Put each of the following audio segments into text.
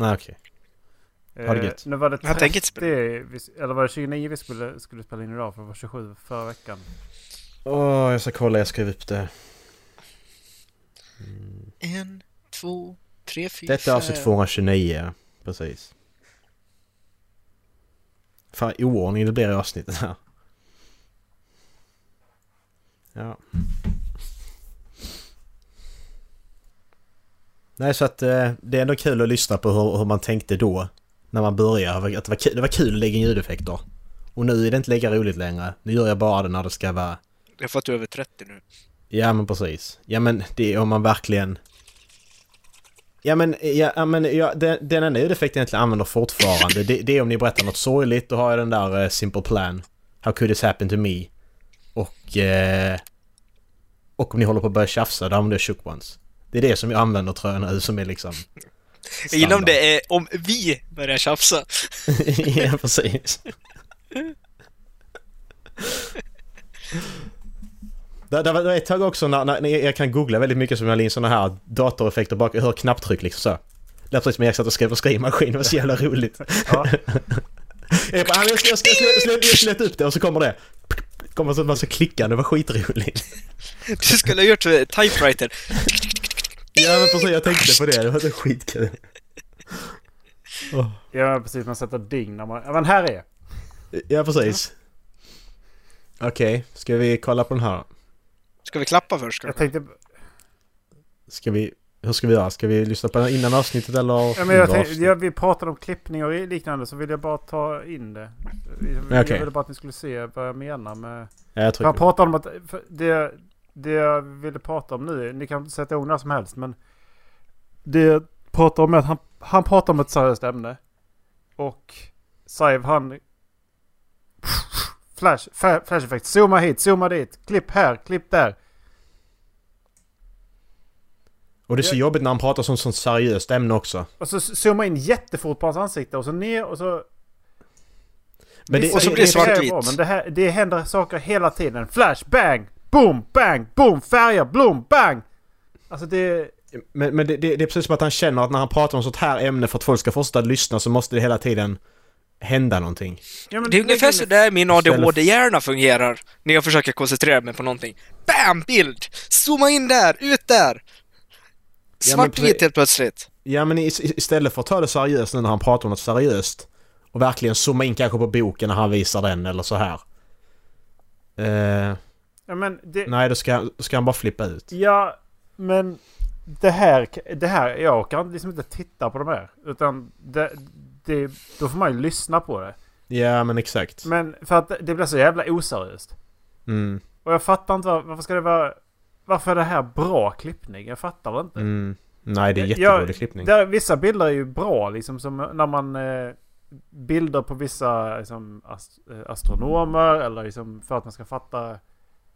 Nej okej. Ha det Eh, gött. Nu var det Jag tänker inte 30, vi- eller var det 29 vi skulle, skulle spela in idag? För det var 27 förra veckan. Åh, jag ska kolla, jag skrev upp det. Mm. En, två, tre, fyra, Detta är alltså fem. 229, precis. Fan, oordning det blir i avsnittet här. Ja. Nej, så att eh, det är ändå kul att lyssna på hur, hur man tänkte då. När man började. Att det var, kul, det var kul att lägga in ljudeffekter. Och nu är det inte lika roligt längre. Nu gör jag bara det när det ska vara... Jag har fått över 30 nu. Ja men precis. Ja men det är om man verkligen... Ja men, ja, men ja, den, den enda ljudeffekten jag egentligen använder fortfarande det, det är om ni berättar något sorgligt. Då har jag den där eh, Simple Plan. How could this happen to me? Och... Eh, och om ni håller på att börja tjafsa, då använder jag Shook Ones. Det är det som jag använder tror jag nu som är liksom... Jag gillar om standard. det är om vi börjar tjafsa. ja precis. Det, det, var, ett tag också när, när, jag kan googla väldigt mycket som jag la in sådana här datoreffekter bak. Jag hör knapptryck liksom så. Det är precis som jag satt och skrev på skrivmaskin. Det var så jävla roligt. Ja. Jag bara, "Ah, jag ska, jag ska, ska leta upp det och så kommer det. Kommer så att man ska klicka. Det var skitroligt. Du skulle ha gjort eh, typewriter. Ja men precis, jag tänkte på det. Det var så skitkul. Åh. Ja precis, man sätter ding när man... Ja men här är! Ja precis. Okej, ska vi kolla på den här? Ska vi klappa först Jag tänkte... Ska vi... Hur ska vi göra? Ska vi lyssna på den innan avsnittet eller Ja, men jag tänkte ja, vi pratade om klippning och liknande så vill jag bara ta in det. Jag, Okej. jag ville bara att ni skulle se vad jag menar med... Ja, jag trycker. pratade om att... för Det, det jag ville prata om nu, ni kan sätta igång när som helst men... Det jag pratar om är att han, han pratar om ett seriöst ämne. Och Saiv han... Flash, flash effekt. Zooma hit, zooma dit. Klipp här, klipp där. Och det är så jobbigt när han pratar som sånt seriöst ämne också. Och så zooma in jättefort på hans ansikte och så ner och så... Men det, Och så blir det svartvitt. Men det, här, det händer saker hela tiden. Flash, bang, boom, bang, boom, färger, bloom, bang. Alltså det... men, men det, det, det är precis som att han känner att när han pratar om sånt här ämne för att folk ska fortsätta lyssna så måste det hela tiden hända någonting. Ja, men Det är ungefär så där min ADHD-hjärna fungerar. När jag försöker koncentrera mig på någonting. BAM! Bild! Zooma in där! Ut där! Ja, men Svartvit pre- helt plötsligt. Ja men istället för att ta det seriöst nu när han pratar om något seriöst och verkligen zooma in kanske på boken när han visar den eller så här. Eh, Ja, men det... nej, då ska, då ska han bara flippa ut. Ja, men det här, det här, jag kan liksom inte titta på de här. Utan det, det, då får man ju lyssna på det. Ja men exakt. Men för att det blir så jävla oseriöst. Mm, Och jag fattar inte var, varför ska det vara... Varför är det här bra klippning? Jag fattar det inte. mm. Nej, det är jättedålig klippning. Där, vissa bilder är ju bra liksom som när man... Eh, bilder på vissa liksom, ast, eh, astronomer eller liksom för att man ska fatta...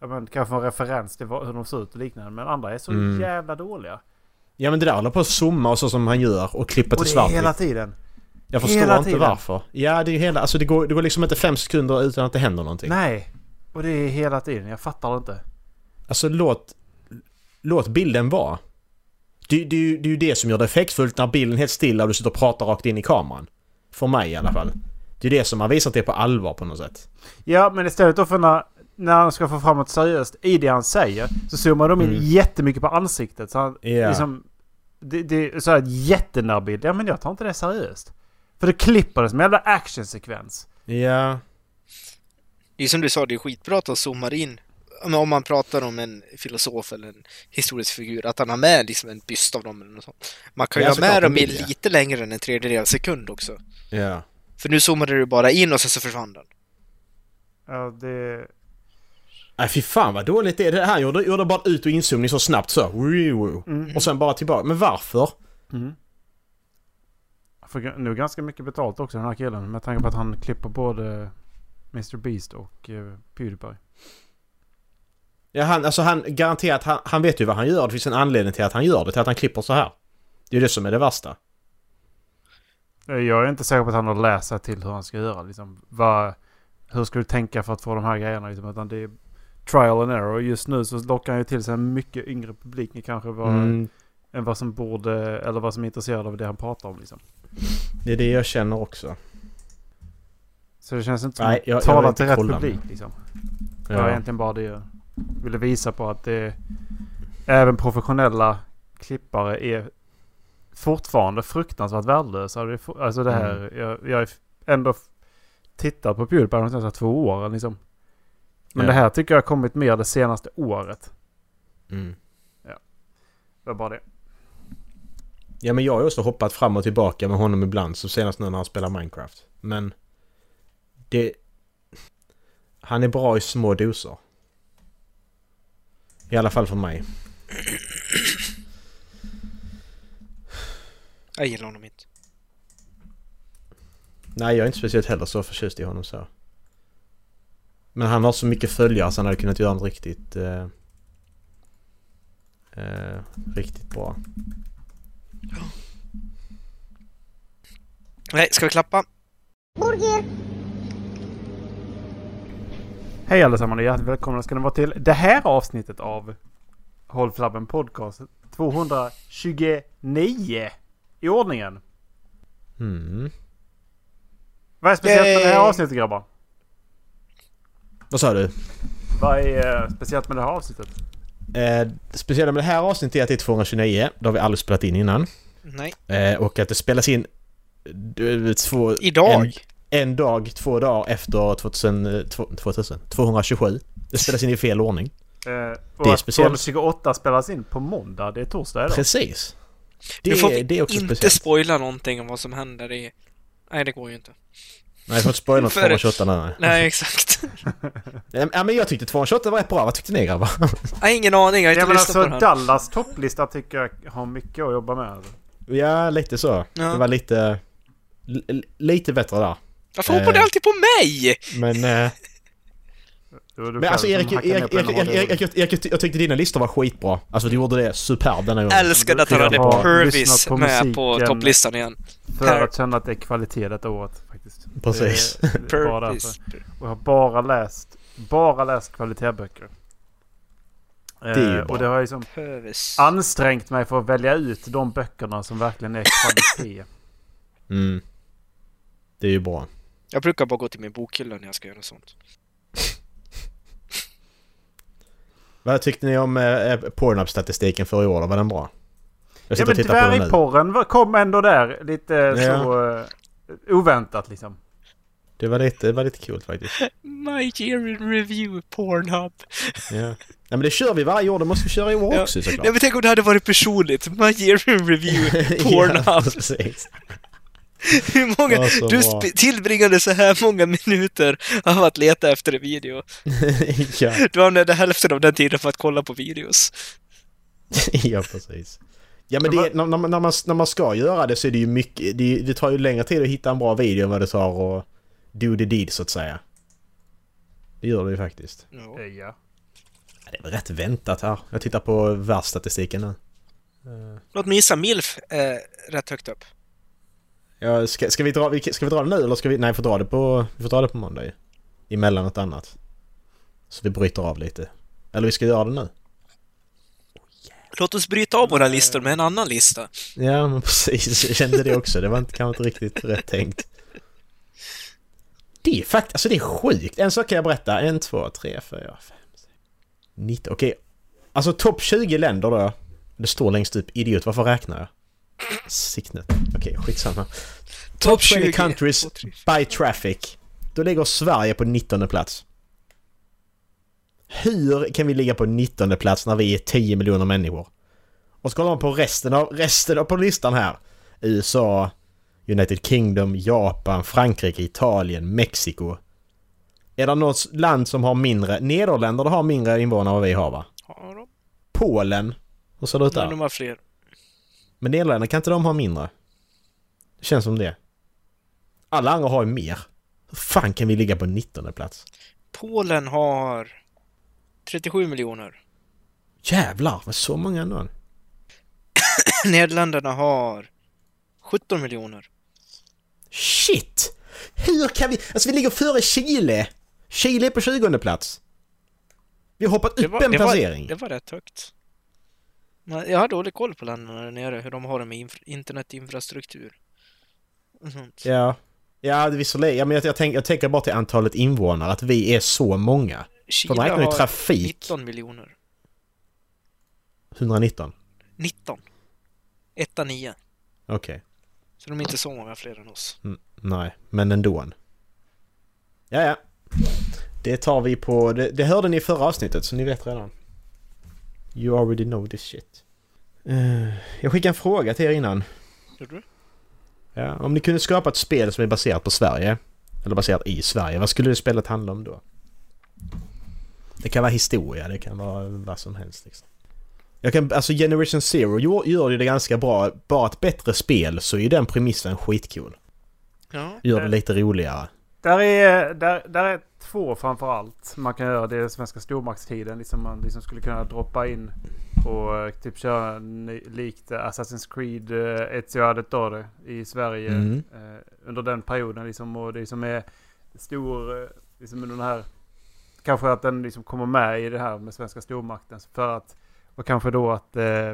Ja, men, kanske en referens till hur de ser ut och liknande. Men andra är så Mm. jävla dåliga. Ja men det där håller på att zooma och så som han gör och klippa Och till det är hela tiden. Jag förstår hela inte tiden. varför. Ja, det är ju hela... Alltså det går, det går liksom inte fem sekunder utan att det händer någonting. Nej. Och det är hela tiden. Jag fattar det inte. Alltså låt... Låt bilden vara. Det, det, ju- det är ju det som gör det effektfullt när bilden är helt stilla och du sitter och pratar rakt in i kameran. För mig i alla fall. Det är det som har visat det på allvar på något sätt. Ja, men istället då för när, när han ska få fram något seriöst i det han säger så zoomar de in Mm. jättemycket på ansiktet. Så han, Ja. liksom, det, det är så här jättenärbild. Ja, men jag tar inte det seriöst. För det klipper det som en jävla actionsekvens. Ja. Det är som du sa, det är skitbra att de zoomar in. Om man pratar om en filosof eller en historisk figur, att han har med liksom en byst av dem eller något sånt. Man kan ju ha med dem de i lite längre än en tredjedel sekund också. Ja. För nu zoomade du bara in och sen så försvann den. Ja, det... Nej fy fan vad dåligt det är. Det här gjorde, gjorde bara ut och inzoomning så snabbt så. Mm. Och sen bara tillbaka. Men varför? Mm. Får nu ganska mycket betalt också den här killen. Med tanke på att han klipper både Mr Beast och uh, Pewdiepie. Ja, han, alltså han garanterat, han, han vet ju vad han gör. Det finns en anledning till att han gör det, till att han klipper så här. Det är det som är det värsta. Eh, Jag är inte säker på att han har läst sig till hur han ska göra. Liksom, vad, hur ska du tänka för att få de här grejerna? Liksom, utan det är trial and error. Just nu så lockar han ju till sig en mycket yngre publik kanske vad Mm. än vad som borde, eller vad som är intresserad av det han pratar om liksom. Det är det jag känner också. Så det känns inte som Nej, att jag- jag tala till rätt publik liksom. Det var Ja. egentligen bara det jag ville visa på att det, även professionella klippare är fortfarande fruktansvärt värdelösa. Är Alltså det här, Mm. jag, jag har ändå tittat på Pewdiepie de senaste två åren liksom. Men Ja. det här tycker jag har kommit mer det senaste året. Mm. Det var bara det. Ja men jag har ju också hoppat fram och tillbaka med honom ibland. Som senast nu när han spelar Minecraft. Men... Det... Han är bra i små doser. I alla fall för mig. Jag gillar honom inte. Nej, jag är inte speciellt heller så förtjust i honom så. Men han har så mycket följare så han hade kunnat göra något riktigt... Eh, eh, riktigt bra. Nej, ska vi klappa? Hej allesammans och hjärtligt välkomna ska ni vara till det här avsnittet av Håll Flabben Podcast. 229 i ordningen. Mm. Vad är speciellt med det här Yay! avsnittet grabbar? Vad sa du? Vad är eh, speciellt med det här avsnittet? Eh, det speciella med det här avsnittet är att det är 229. Det har vi aldrig spelat in innan. Nej. Eh, och att det spelas in... eh, Två, Idag? En, en dag, två dagar efter 2000, eh, två- 2000, 227. Det spelas in i fel ordning. Eh, och Det är speciellt. 228 spelas in på måndag. Det är torsdag idag. Precis. Det, nu får vi är- det är också inte speciellt. spoila någonting om vad som händer i... Nej, det går ju inte. Nej, jag får inte spoila något För- 228 nu. nej. Nej, exakt. Ja, men jag tyckte 228 var rätt bra. Vad tyckte ni grabbar? Jag har ingen aning, jag har Ja inte men lyssnat alltså på den. Dallas topplista tycker jag har mycket att jobba med. ja, lite så. Ja. Det var lite... lite bättre där. Varför hoppar du Eh. alltid på mig? Men... Eh, men alltså Erik, Erik, Erik, Erik, den Erik, Erik, Erik, Erik, jag tyckte dina listor var skitbra. Alltså du gjorde det superb denna gången. Älskade att han hade Purvis med på topplistan igen. För att känna att det är kvalitet detta året faktiskt. Precis. Det, det är bara. Och jag har bara läst, bara läst kvalitetsböcker. är ju Eh, bra. och det har liksom ansträngt mig för att välja ut de böckerna som verkligen är kvalitet. Mm. Det är ju bra. Jag brukar bara gå till min bokhylla när jag ska göra sånt. Vad tyckte ni om eh, Pornhub-statistiken för i år då? Var den bra? Jag ja men och tittar på den nu. dvärgporren kom ändå där lite Ja. så eh, oväntat liksom. Det var lite, det var lite coolt faktiskt. My in review, Pornhub. Ja. ja men det kör vi varje år. Det måste vi köra i år Ja. också såklart. Nej men tänk om det hade varit personligt. My in review, ja, Pornhub. precis. Hur många... Ja, du bra. tillbringade så här många minuter av att leta efter en video. ja. Du använde hälften av den tiden för att kolla på videos. ja, precis. Ja men det, när, när, man, när man ska göra det så är det ju mycket... Det, det tar ju längre tid att hitta en bra video än vad det tar att do the deed så att säga. Det gör det ju faktiskt. Ja. Eh, Ja. Det är väl rätt väntat här. Jag tittar på världsstatistiken nu. Låt mig gissa, milf är rätt högt upp. Ja, ska, ska, vi dra, ska vi dra det nu eller ska vi... Nej, vi får dra det på, vi får dra det på måndag ju. Emellan något annat. Så vi bryter av lite. Eller vi ska göra det nu. Låt oss bryta av våra listor med en annan lista. Ja, men precis. Jag kände det också. Det var inte, kanske inte riktigt rätt tänkt. Det är faktiskt... Alltså det är sjukt. En sak kan jag berätta. En, två, tre, fyra, fem, sex, nitton. Okej. Alltså topp 20 länder då. Det står längst upp. Idiot, varför räknar jag? Sicknet. Okej, skitsamma. Top 20 countries by traffic. Då ligger Sverige på 19 plats. Hur kan vi ligga på 19 plats när vi är 10 miljoner människor? Och så kollar man på resten av, resten av på listan här. USA, United Kingdom, Japan, Frankrike, Italien, Mexiko. Är det något land som har mindre... Nederländerna har mindre invånare än vad vi har va? Har de? Polen. Hur ser det ut där? de har fler. Men Nederländerna, kan inte de ha mindre? Det känns som det. Alla andra har ju mer. Hur fan kan vi ligga på 19 plats? Polen har 37 miljoner. Jävlar, vad så många ändå. Nederländerna har 17 miljoner. Shit! Hur kan vi... Alltså vi ligger före Chile! Chile är på 20 plats. Vi har hoppat upp var, en det, var, placering. det var rätt högt. Men jag har dålig koll på länderna där nere, hur de har det med infra- internetinfrastruktur. Sånt. Ja. Ja, det visserligen. Ja, men jag, jag, tänk, jag tänker bara till antalet invånare, att vi är så många. För man räknar ju trafik. 19 miljoner. 119. 19. Etta 9. Okej. Så de är inte så många fler än oss. Mm, nej, men ändå. Ja, ja. Det tar vi på... Det, det hörde ni i förra avsnittet, så ni vet redan. You already know this shit. Eh, jag skickade en fråga till er innan. Gjorde du? Ja, om ni kunde skapa ett spel som är baserat på Sverige, eller baserat i Sverige, vad skulle det spelet handla om då? Det kan vara historia, det kan vara vad som helst liksom. Jag kan, alltså Generation Zero gör, gör ju det ganska bra. Bara ett bättre spel så är ju den premissen skitcool. Ja. Gör det lite roligare. Där är, där, där är två framför allt man kan göra. Det är svenska stormaktstiden. Liksom man liksom skulle kunna droppa in och eh, typ köra likt Assassin's Creed eh, Ezio Auditore i Sverige. Mm. Eh, under den perioden liksom. Och det som är stor, eh, liksom den här... Kanske att den liksom kommer med i det här med svenska stormakten. För att, och kanske då att eh,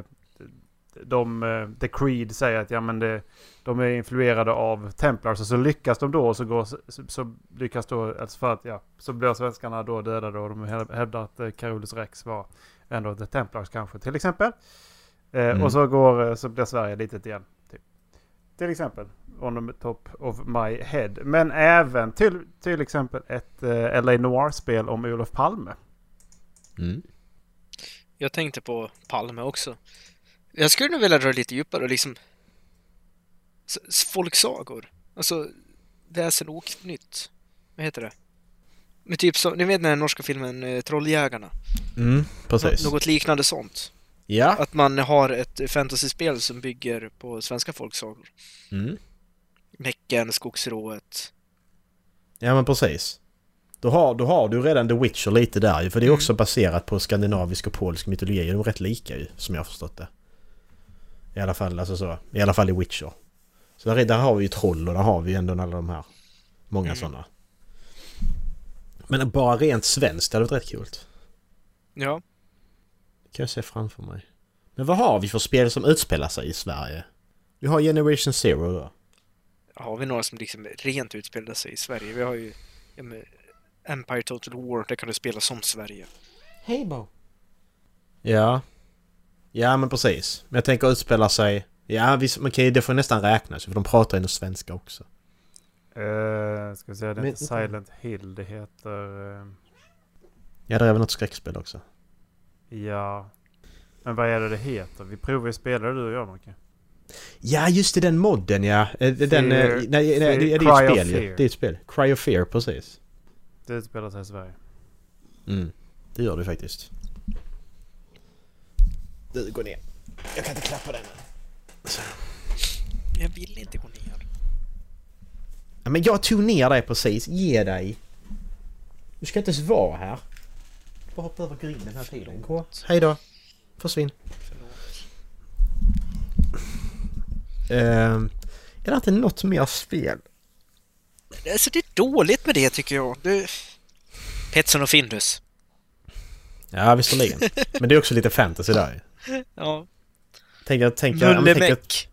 de, eh, The Creed säger att ja men det, de är influerade av Templars och så lyckas de då och så, går, så, så lyckas då, alltså för att ja, så blir svenskarna då dödade och de hä- hävdar att eh, Carolus Rex var ändå The Templars kanske till exempel. Eh, Mm. Och så går, eh, så blir Sverige litet igen. Typ. Till exempel. On the top of my head. Men även till, till exempel ett eh, LA Noir-spel om Olof Palme. Mm. Jag tänkte på Palme också. Jag skulle nog vilja dra lite djupare och liksom... Folksagor. Alltså, väsen oknytt. Vad heter det? Men typ så, ni vet den här norska filmen eh, Trolljägarna? Mm, precis. Nå- Något liknande sånt. Ja. Att man har ett fantasyspel som bygger på svenska folksagor. Mm. Näcken, Skogsrået. Ja men precis. Då har, då har du redan The Witcher lite där ju, för det är Mm. också baserat på skandinavisk och polsk mytologi. De är rätt lika ju, som jag har förstått det. I alla fall, alltså så. I alla fall i Witcher. Så där, är- där har vi ju troll och där har vi ju ändå alla de här. Många Mm. sådana. Men bara rent svenskt, hade varit rätt kul. Ja, Det kan jag se framför mig. Men vad har vi för spel som utspelar sig i Sverige? Vi har Generation Zero då. har vi några som liksom rent utspelar sig i Sverige? Vi har ju ja, Empire Total War, där kan du spela som Sverige. Hej Bo! Ja. Ja men precis. Men jag tänker utspela sig... Ja visst, okej det får nästan räknas för de pratar ju svenska också. Uh, ska vi säga, det Men- heter Silent Hill. Det heter... eh, Ja det är väl något skräckspel också. ja... Men vad är det det heter? Vi provar ju spela det du och jag Macke. Ja just det, den modden ja. Eh, Den... Fear- eh, nej, nej, det, det är ju ett spel ju. Det är ett spel. Cry of Fear, precis. Det utspelar sig i Sverige. Mm. Det gör det faktiskt. Du, gå ner. Jag kan inte klappa den. Jag vill inte gå ner. Ja, men jag tog ner dig precis. Ge dig. Du ska inte ens vara här. Bara hoppa över grinden här tiden. Gå. Hej då. Försvinn. Förlåt. Ehm, är det inte något mer spel? Alltså det är dåligt med det tycker jag. Det... Petson och Findus. Ja, visserligen. Men det är också lite fantasy där. Ja. Tänk, men tänk, att-.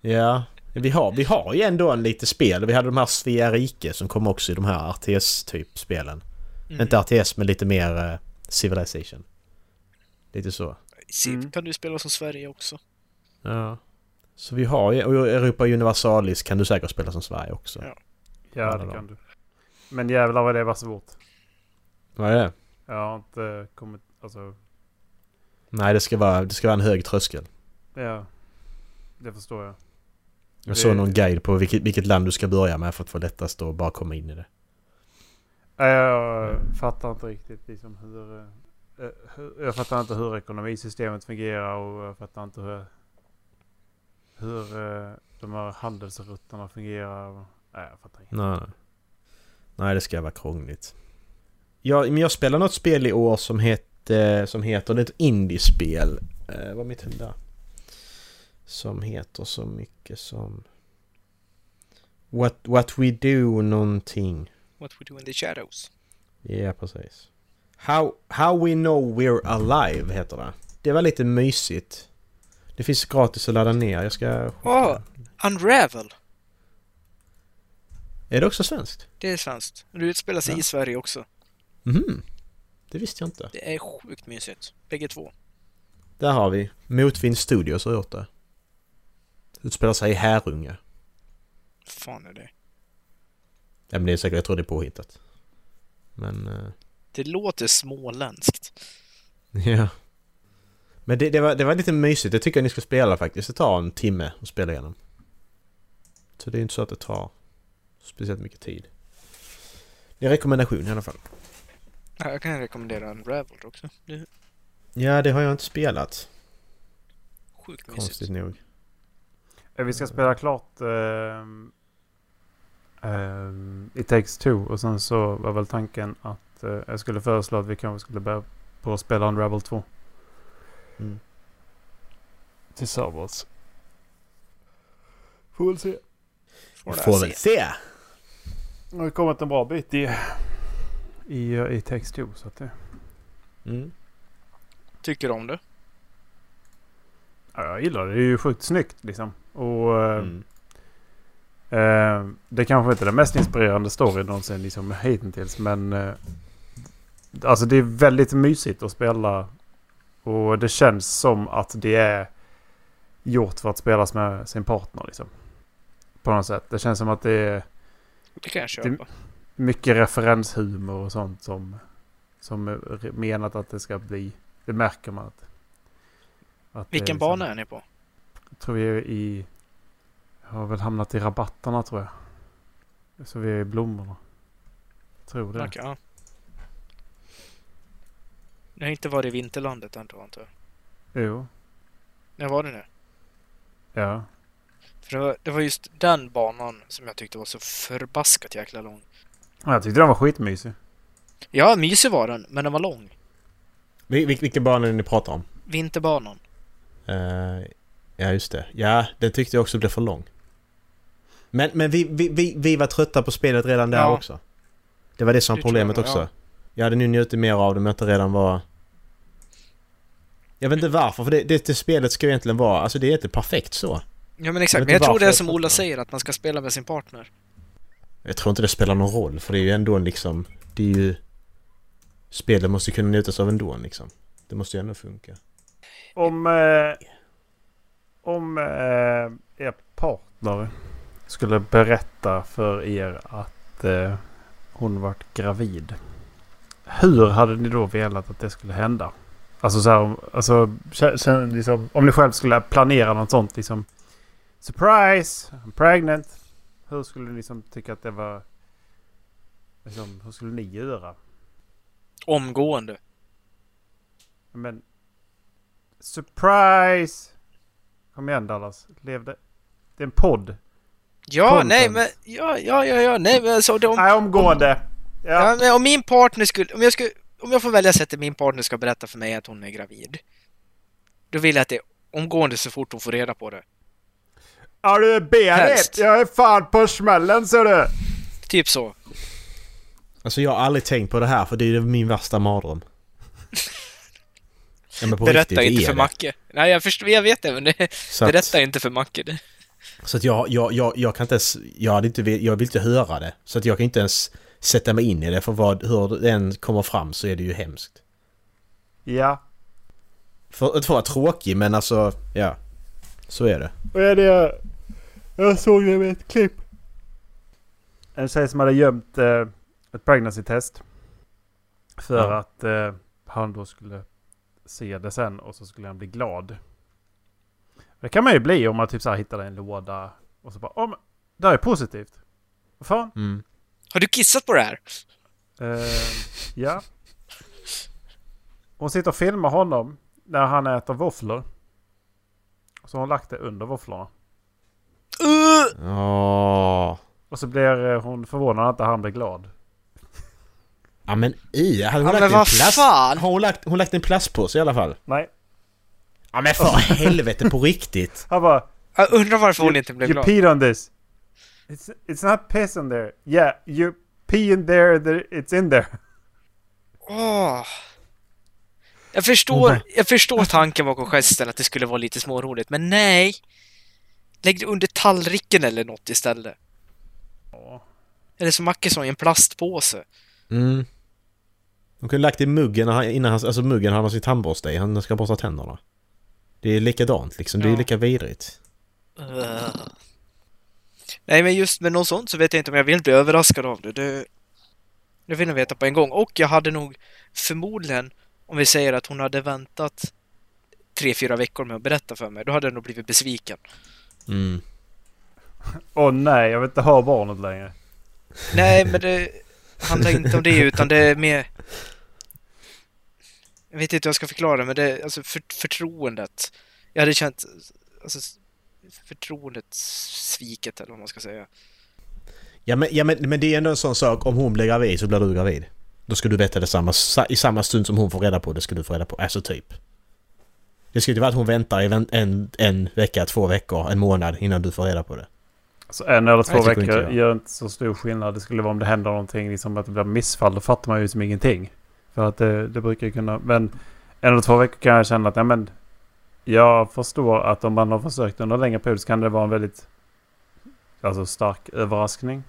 Ja. Vi har, vi har ju ändå en lite spel. Vi hade de här Svea Rike som kom också i de här RTS-typ spelen. Mm. Inte RTS men lite mer eh, Civilization. Lite så. Civ Mm. kan du spela som Sverige också. Ja. Så vi har ju, och Europa Universalis kan du säkert spela som Sverige också. Ja. Ja, det kan du. Men jävlar vad det var svårt. Vad är det? Jag har inte kommit... Alltså... Nej, det ska vara, det ska vara en hög tröskel. Ja. Det förstår jag. Jag Det- såg någon guide på vilket, vilket land du ska börja med för att få lättast att bara komma in i det. Jag fattar inte riktigt liksom hur... eh, hur- Jag fattar inte hur ekonomisystemet fungerar och jag fattar inte hur... Hur eh, de här handelsrutterna fungerar. Nej, jag fattar inte. Nej, nej. Det ska vara krångligt. Ja, men jag spelar något spel i år som heter... Som heter... Det är ett indiespel. Eh, vad är mitt där? Som heter så mycket som... What, what we do någonting. What we do in the shadows. Ja, precis. How, how we know we're alive heter det. det var lite mysigt. Det finns gratis att ladda ner. Jag ska... Åh! Unravel. Är det också svenskt? Det är svenskt. Det utspelar sig Ja. i Sverige också. Mhm. Det visste jag inte. Det är sjukt mysigt. Bägge två. Där har vi. Motvind Studios har gjort det. Utspelar sig i Härunga. fan är det? Ja, men det är säkert, jag tror det är påhittat. Men... eh, Det låter småländskt. ja. Men det, det, var, det var lite mysigt. Det tycker jag ni ska spela faktiskt. Det tar en timme att spela igenom. Så det är inte så att det tar speciellt mycket tid. Det är en rekommendation i alla fall. Ja, Jag kan rekommendera Unravel också. Det Ja, det har jag inte spelat. sjukt mysigt. Konstigt nog. Eh, Vi ska spela klart ehm, It takes two och sen så var väl tanken att eh, jag skulle föreslå att vi kanske skulle börja på att spela Unravel 2 Mm. tillsammans. Får väl se. Får Får väl se. Nu har vi kommit en bra bit i, i takes two så att det... Mm. Tycker du om det? Ja, jag gillar det. Det är ju sjukt snyggt liksom. Och eh, Mm. Eh, det kanske inte är den mest inspirerande storyn någonsin liksom hittills men eh, Alltså det är väldigt mysigt att spela och det känns som att det är gjort för att spelas med sin partner liksom. På något sätt. Det känns som att det är Det kan jag köpa. mycket referenshumor och sånt som som är menat att det ska bli. Det märker man att. att Vilken liksom- bana är ni på? jag tror vi är i... Jag har väl hamnat i rabatterna tror jag. Så vi är i blommorna. Tror det. Okej, ja. Ni har inte varit i Vinterlandet än då antar jag? Jo. När var det nu? Ja. För det var, det var just den banan som jag tyckte var så förbaskat jäkla lång. Ja, Jag tyckte den var skitmysig. Ja, mysig var den, men den var lång. Vil- vil- vilken bana är det ni pratar om? Vinterbanan. Eh, ja, just det. Ja, den tyckte jag också blev för lång. Men, men vi, vi, vi, vi var trötta på spelet redan där Ja. också. Det var det som var problemet jag, också. ja. Jag hade nu njutit mer av det om jag inte redan var... Jag vet inte varför, för det, det, det spelet ska ju egentligen vara... Alltså det är inte perfekt så. Ja men exakt, men jag tror det är som. Ola säger, att man ska spela med sin partner. Jag tror inte det spelar någon roll, för det är ju ändå liksom... Det är ju... Spelet måste kunna njutas av ändå liksom. Det måste ju ändå funka. Om... Eh, om eh, er partner skulle berätta för er att eh, hon vart gravid. Hur hade ni då velat att det skulle hända? Alltså så här, om- alltså, liksom, om ni själv skulle planera något sånt liksom. Surprise! I'm pregnant. Hur skulle ni liksom tycka att det var... Liksom, hur skulle ni göra? Omgående. Men... Surprise! Kom igen Dallas. Levde... Det är en podd. Ja, Content. nej men... Ja, ja, ja, ja, nej men alltså de... Nej, omgående. Ja. Ja. men om min partner skulle... Om jag skulle... Om jag får välja sättet min partner ska berätta för mig att hon är gravid. Då vill jag att det är omgående så fort hon får reda på det. Ja du Berit, jag är fan på smällen ser du. Typ så. Alltså jag har aldrig tänkt på det här, för det är min värsta mardröm. Ja, Berätta riktigt, inte för det. Macke. Nej, jag förstår, jag vet det, men det, Så att- berätta inte för Macke. Det. Så att jag, jag, jag, jag kan inte ens... Jag, hade inte, vill- jag vill inte höra det. Så att jag kan inte ens sätta mig in i det. För vad, hur det än kommer fram så är det ju hemskt. Ja. För att vara tråkig men alltså, ja. Så är det. Vad är det jag... Såg det med ett klipp. En tjej som hade gömt eh, ett pregnancy-test. För Ja. att eh, han då skulle se det sen och så skulle han bli glad. Det kan man ju bli om man typ så här hittar en låda och så bara oh, men, det här är positivt. Vad fan? Mm. Har du kissat på det här? Eh, ja. Hon sitter och filmar honom när han äter våfflor. Så har hon lagt det under våfflorna. Uh! Åh. Och så blir eh, hon förvånad att han blir glad. Ja men i, hade hon Ja, lagt en plast... fan! Har hon lagt, hon lagt en plastpåse i alla fall? Nej. Ja men för helvete på riktigt! Han bara Jag undrar varför hon inte blev You glad. peed on this. It's, it's not piss in there. Yeah, you pee in there, there it's in there. Åh! Jag förstår, jag förstår tanken bakom gesten att det skulle vara lite småroligt, men nej! Lägg det under tallriken eller något istället. Ja. Eller som Macke sa, i en plastpåse. Mm. De kunde lagt i muggen innan han, alltså muggen han har sin tandborste i. Han ska borsta tänderna. Det är likadant liksom. Det är Ja. lika vidrigt. Ugh. Nej, men just med något sånt så vet jag inte om jag vill bli överraskad av det. Det, det vill jag veta på en gång. Och jag hade nog förmodligen, om vi säger att hon hade väntat tre, fyra veckor med att berätta för mig, då hade jag nog blivit besviken. Mm. Åh nej, jag vill inte ha barnet längre. Nej, men det handlar inte om det utan det är mer... Jag vet inte hur jag ska förklara men det är alltså för, förtroendet. Jag hade känt alltså, förtroendet sviket eller vad man ska säga. Ja, men, ja men, men det är ändå en sån sak. Om hon blir gravid så blir du gravid. Då ska du veta det samma, sa- i samma stund som hon får reda på det ska du få reda på. Alltså typ. Det ska inte vara att hon väntar i vän- en, en vecka, två veckor, en månad innan du får reda på det. Så en eller två inte veckor jag. gör inte så stor skillnad. Det skulle vara om det händer någonting, liksom att det blir missfall. Då fattar man ju som ingenting. För att det, det brukar ju kunna... Men en eller två veckor kan jag känna att ja, men, jag förstår att om man har försökt under en längre period så kan det vara en väldigt alltså, stark överraskning.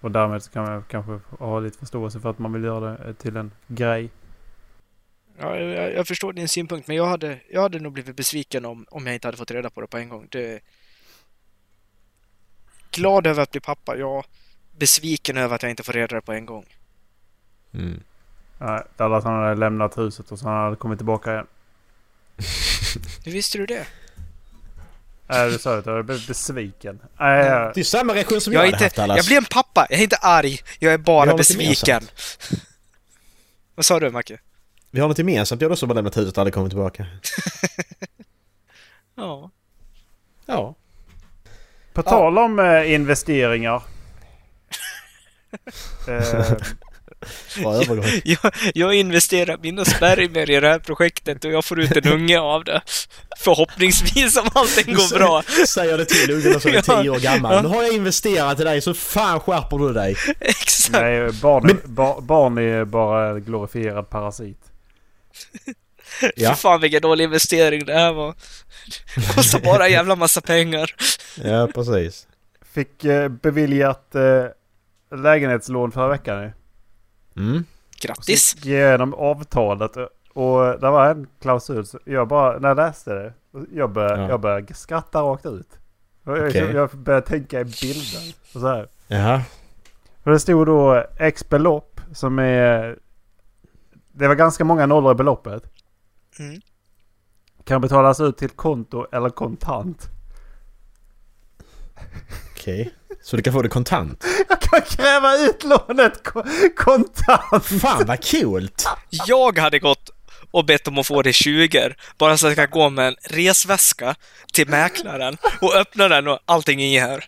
Och därmed så kan man kanske ha lite förståelse för att man vill göra det till en grej. Ja, jag, jag förstår din synpunkt men jag hade, jag hade nog blivit besviken om, om jag inte hade fått reda på det på en gång. Det... Glad över att bli pappa, ja. Besviken över att jag inte får reda på det på en gång. Mm. Nej, Dallas han hade lämnat huset och så han hade kommit tillbaka igen. Hur visste du det? Nej, du sa att jag blivit besviken. Nej, jag- Det är samma reaktion som jag, Jag, är hade haft inte, Dallas. jag blir en pappa, jag är inte arg. Jag är bara besviken. Vad sa du Macke? Vi har något gemensamt. Jag har också bara lämnat huset och aldrig kommit tillbaka. Ja. Ja. På tal om eh, investeringar. eh, Bra övergång. Jag, jag investerar mina spermier i det här projektet och jag får ut en unge av det. Förhoppningsvis om allting går bra. Säger det till ungen som är Ja. tio år gammal. Ja. Nu har jag investerat i dig så fan skärper du dig. Exakt. nej, barn, är, ba, barn är bara en glorifierad parasit. Ja. Fy fan vilken dålig investering det här var. Det kostar bara en jävla massa pengar. Ja, precis. Fick eh, beviljat eh, lägenhetslån förra veckan nu. Mm. Grattis! Gick igenom avtalet och- det var en klausul. Så jag bara, när jag läste det, jag började, Ja. jag började skratta rakt ut. Och Jag, började tänka i bilder. Och så här. Jaha. Och det stod då X belopp som är... Det var ganska många nollor i beloppet. Mm. Kan betalas ut till konto eller kontant. Okej. Så du kan få det kontant? Jag kan kräva ut lånet ko- kontant! Fan vad coolt! Jag hade gått och bett om att få det 20 bara så att jag kan gå med en resväska till mäklaren och öppna den och allting är här.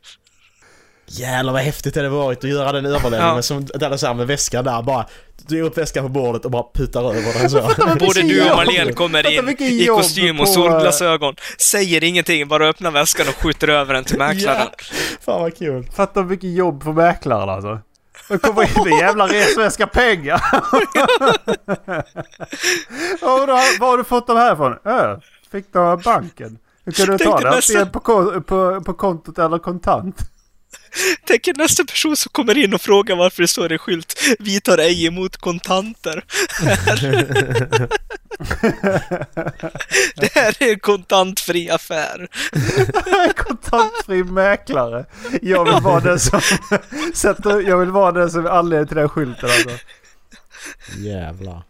Jävlar vad häftigt det hade varit att göra den överlämningen Ja. som Dallas här med väskan där bara. Du ger upp väskan på bordet och bara putar över den så. Både du och. Marlene kommer in i kostym och på- solglasögon, säger ingenting, bara öppnar väskan och skjuter över den till mäklaren. Ja. Fan vad kul. Fatta mycket jobb för mäklaren alltså. Det kommer in med jävla resväska pengar. ja, då, var har du fått de här ifrån? Äh, fick du av banken. Hur kan du ta det? nästan- på, på, på kontot eller kontant. Tänk er nästa person som kommer in och frågar varför det står en skylt Vi tar ej emot kontanter. det här är en kontantfri affär. Kontantfri mäklare. Jag vill vara den som sätter, jag vill vara den som är anledning till den skylten alltså. Jävlar.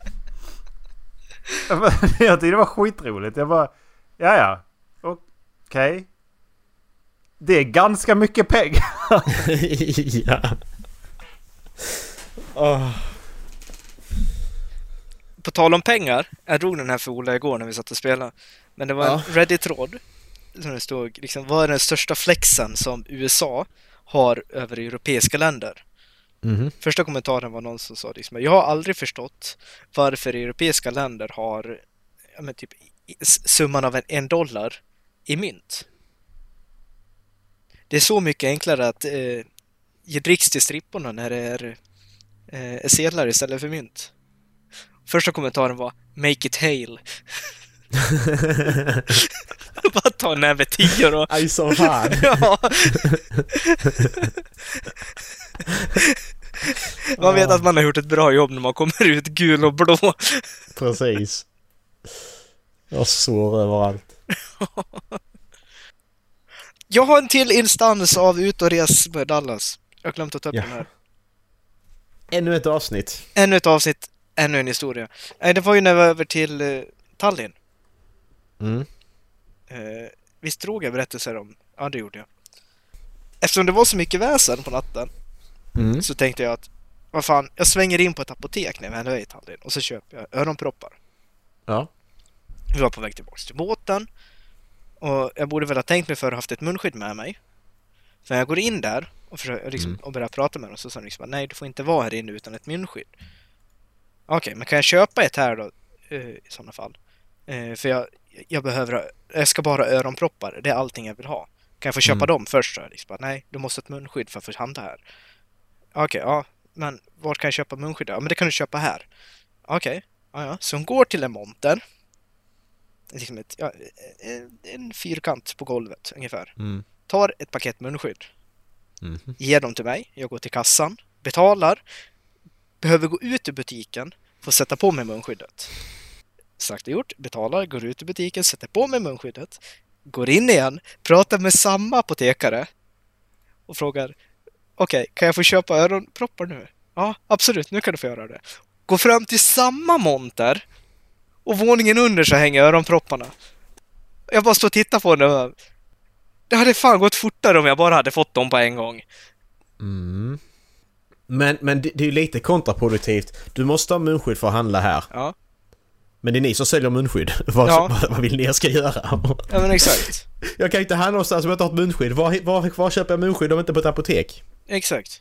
Jag tyckte det var skitroligt. Jag bara, ja ja, okej. Det är ganska mycket pengar. ja. Åh. På tal om pengar, jag drog den här för Ola igår när vi satt och spelade. Men det var en Ja. Reddit-tråd som det stod liksom, vad är den största flexen som USA har över europeiska länder? Mhm. Första kommentaren var någon som sa liksom, jag har aldrig förstått varför europeiska länder har ja, men typ summan av en, en dollar i mynt. Det är så mycket enklare att eh, ge dricks till stripporna när det är, eh, sedlar istället för mynt. Första kommentaren var Make it hail. Bara ta en näve tio då. Aj som fan. Ja. Man vet att man har gjort ett bra jobb när man kommer ut gul och blå. Precis. Jag sår överallt. Jag har en till instans av Ut och res med Dallas. Jag har glömt att ta upp Ja. den här. Ännu ett avsnitt. Ännu ett avsnitt, ännu en historia. Nej, det var ju när vi var över till eh, Tallinn. Mm. Eh, visst drog jag berättelser om? Ja, det gjorde jag. Eftersom det var så mycket väsen på natten Mm. så tänkte jag att vad fan, jag svänger in på ett apotek när vi ändå är i Tallinn och så köper jag öronproppar. Ja. Vi var på väg tillbaka till båten och jag borde väl ha tänkt mig för ha haft ett munskydd med mig. När jag går in där och, försöker, liksom, Mm. och börjar prata med dem så sa de liksom nej, du får inte vara här inne utan ett munskydd. Okej, men kan jag köpa ett här då eh, i sådana fall? Eh, för jag, jag behöver, jag ska bara ha öronproppar, det är allting jag vill ha. Kan jag få köpa Mm. dem först? Så? Liksom, nej, du måste ha ett munskydd för att få handla här. Okej, ja, men vart kan jag köpa munskydd? Ja, men det kan du köpa här. Okej, ja, ja. Så hon går till en monter. Liksom ett, ja, en- fyrkant på golvet ungefär. Mm. Tar ett paket munskydd. Mm. Ger dem till mig. Jag går till kassan. Betalar. Behöver gå ut ur butiken. Får sätta på mig munskyddet. Sagt och gjort. Betalar. Går ut ur butiken. Sätter på mig munskyddet. Går in igen. Pratar med samma apotekare. Och frågar. Okej, kan jag få köpa öronproppar nu? Ja, absolut. Nu kan du få göra det. Går fram till samma monter. Och våningen under så hänger öronpropparna. Jag bara står och tittar på den och det hade fan gått fortare om jag bara hade fått dem på en gång. Mm. Men, men det, det är ju lite kontraproduktivt. Du måste ha munskydd för att handla här. Ja, Men det är ni som säljer munskydd. Vad, Ja. vad, vad vill ni jag ska göra? ja men exakt. Jag kan inte handla någonstans om jag inte har ett munskydd. Var, var, var köper jag munskydd om inte på ett apotek? Exakt.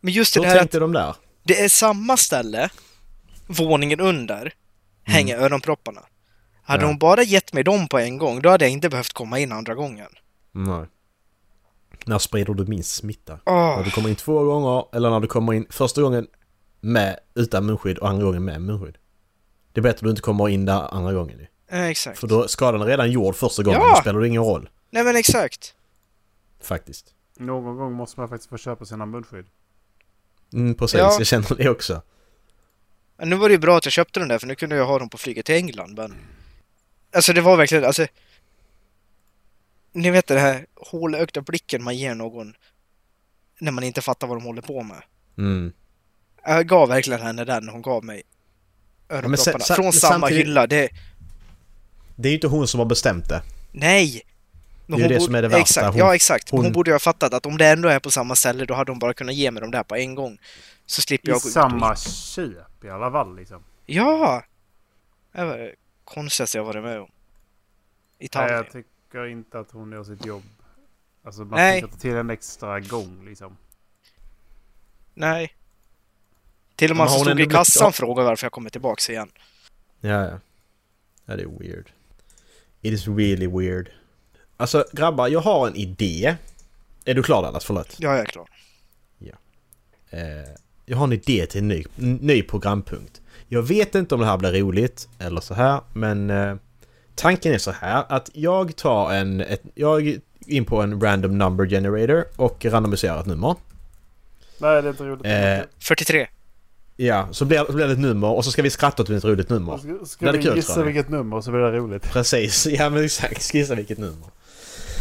Men just det Hur här tänkte de där? det är samma ställe, våningen under, hänger öronpropparna. Hade Ja. hon bara gett mig dem på en gång, då hade jag inte behövt komma in andra gången. Nej. När sprider du minst smitta? Åh, När du kommer in två gånger eller när du kommer in första gången med utan munskydd och andra gången med munskydd? Det är bättre att du inte kommer in där andra gången ju. eh, exakt. För då är skadan redan gjord första gången. Ja! Då spelar det ingen roll. Nej men exakt. Faktiskt. Någon gång måste man faktiskt få köpa sina munskydd. Mm, precis, Ja. jag känner det också. Men nu var det ju bra att jag köpte den där, för nu kunde jag ha dem på flyget till England, men... Alltså det var verkligen, alltså... Ni vet den här hålögda blicken man ger någon när man inte fattar vad de håller på med. Mm. Jag gav verkligen henne den hon gav mig men öronpropparna. sa- Från men samma samtidigt- hylla. Det, Det är ju inte hon som har bestämt det. nej! Det är ju det som är det värsta. Exakt, Hon- ja exakt. Hon, hon- borde ju ha fattat att om det ändå är på samma ställe då hade hon bara kunnat ge mig dem där på en gång. Så slipper I jag gå ut och samma in. I alla fall liksom. Ja! Det var det konstigaste jag varit med om. I Nej, jag tycker inte att hon gör sitt jobb. Alltså man Nej. ska ta till en extra gång liksom. Nej. Till och med han som hon stod i kassan blivit- frågade varför jag kommer tillbaks igen. Ja, ja. Ja, det är weird. It is really weird. Alltså grabbar, jag har en idé. Är du klar Dallas? Förlåt. Ja, jag är klar. Eh, jag har en idé till en ny, ny programpunkt. Jag vet inte om det här blir roligt eller så här, men eh, tanken är så här att jag tar en... Ett, jag in på en random number generator och randomiserar ett nummer. Nej, det är inte roligt. Eh, 43. ja, så blir, så blir det ett nummer och så ska vi skratta åt ett roligt nummer. Ska, det ska är vi kul, gissa vilket nummer så blir det roligt. Precis, ja men exakt. Gissa vilket nummer.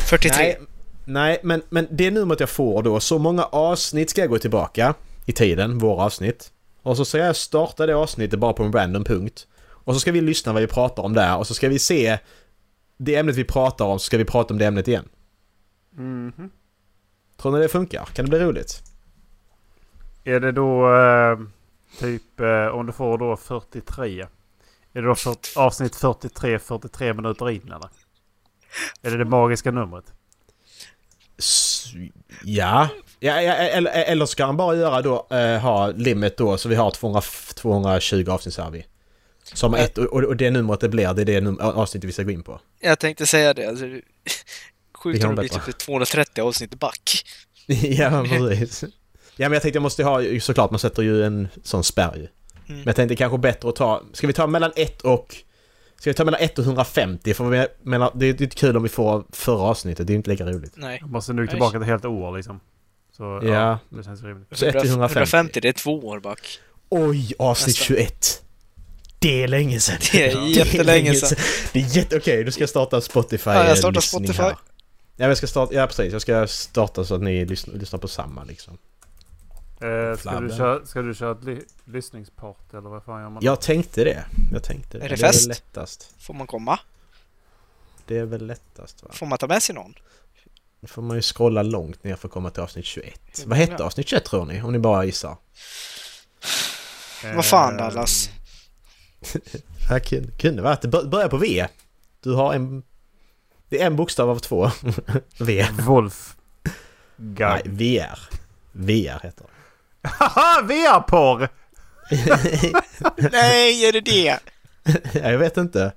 43. Nej, nej men, men det numret jag får då, så många avsnitt ska jag gå tillbaka i tiden, våra avsnitt. Och så ska jag starta det avsnittet bara på en random punkt. Och så ska vi lyssna vad vi pratar om där och så ska vi se det ämnet vi pratar om så ska vi prata om det ämnet igen. Mhm. Tror ni det funkar? Kan det bli roligt? Är det då eh, typ eh, om du får då 43? Är det då för, avsnitt 43, 43 minuter in eller? Är det det magiska numret? S- ja. ja, eller, eller ska han bara göra då, eh, ha limit då så vi har 200, 220 avsnitt har vi. Som ett, och, och det numret det blir, det är det num- avsnittet vi ska gå in på. Jag tänkte säga det. Alltså, sjukt om det blir typ 230 avsnitt back. ja, precis. Ja, men jag tänkte jag måste ha, såklart man sätter ju en sån spärr ju. Men jag tänkte kanske bättre att ta... Ska vi ta mellan 1 och... Ska vi ta mellan 1 och 150? För vi menar, det är inte kul om vi får förra avsnittet. Det är inte lika roligt. Nej. Jag måste nu tillbaka ett helt år liksom. Så ja, Ja. det känns rimligt. Så 1 till 150. 150, det är två år back. Oj, avsnitt Nästan. 21. Det är länge sedan. Det är jättelänge sedan. Det är jätte... Okej, du ska starta Spotify Ja, jag startar lyssning Spotify. här. Ja, jag ska starta... Ja, precis. Jag ska starta så att ni lyssnar, lyssnar på samma liksom. Eh, ska, du köra, ska du köra ett ly lyssningspart eller vad fan gör man? Jag tänkte det. Jag tänkte det. Är det det är fest? väl lättast. Får man komma? Det är väl lättast va? Får man ta med sig någon? Då får man ju scrolla långt ner för att komma till avsnitt 21. Hur Vad hette avsnitt 21 tror ni? Om ni bara gissar. Eh, Vad fan Dallas? Det här kunde, kunde varit... Det bör- börjar på V. Du har en... Det är en bokstav av två. v. Wolf. Nej, Guy. VR. VR heter det. Haha! VR-porr! Nej, är det det? Ja, jag vet inte.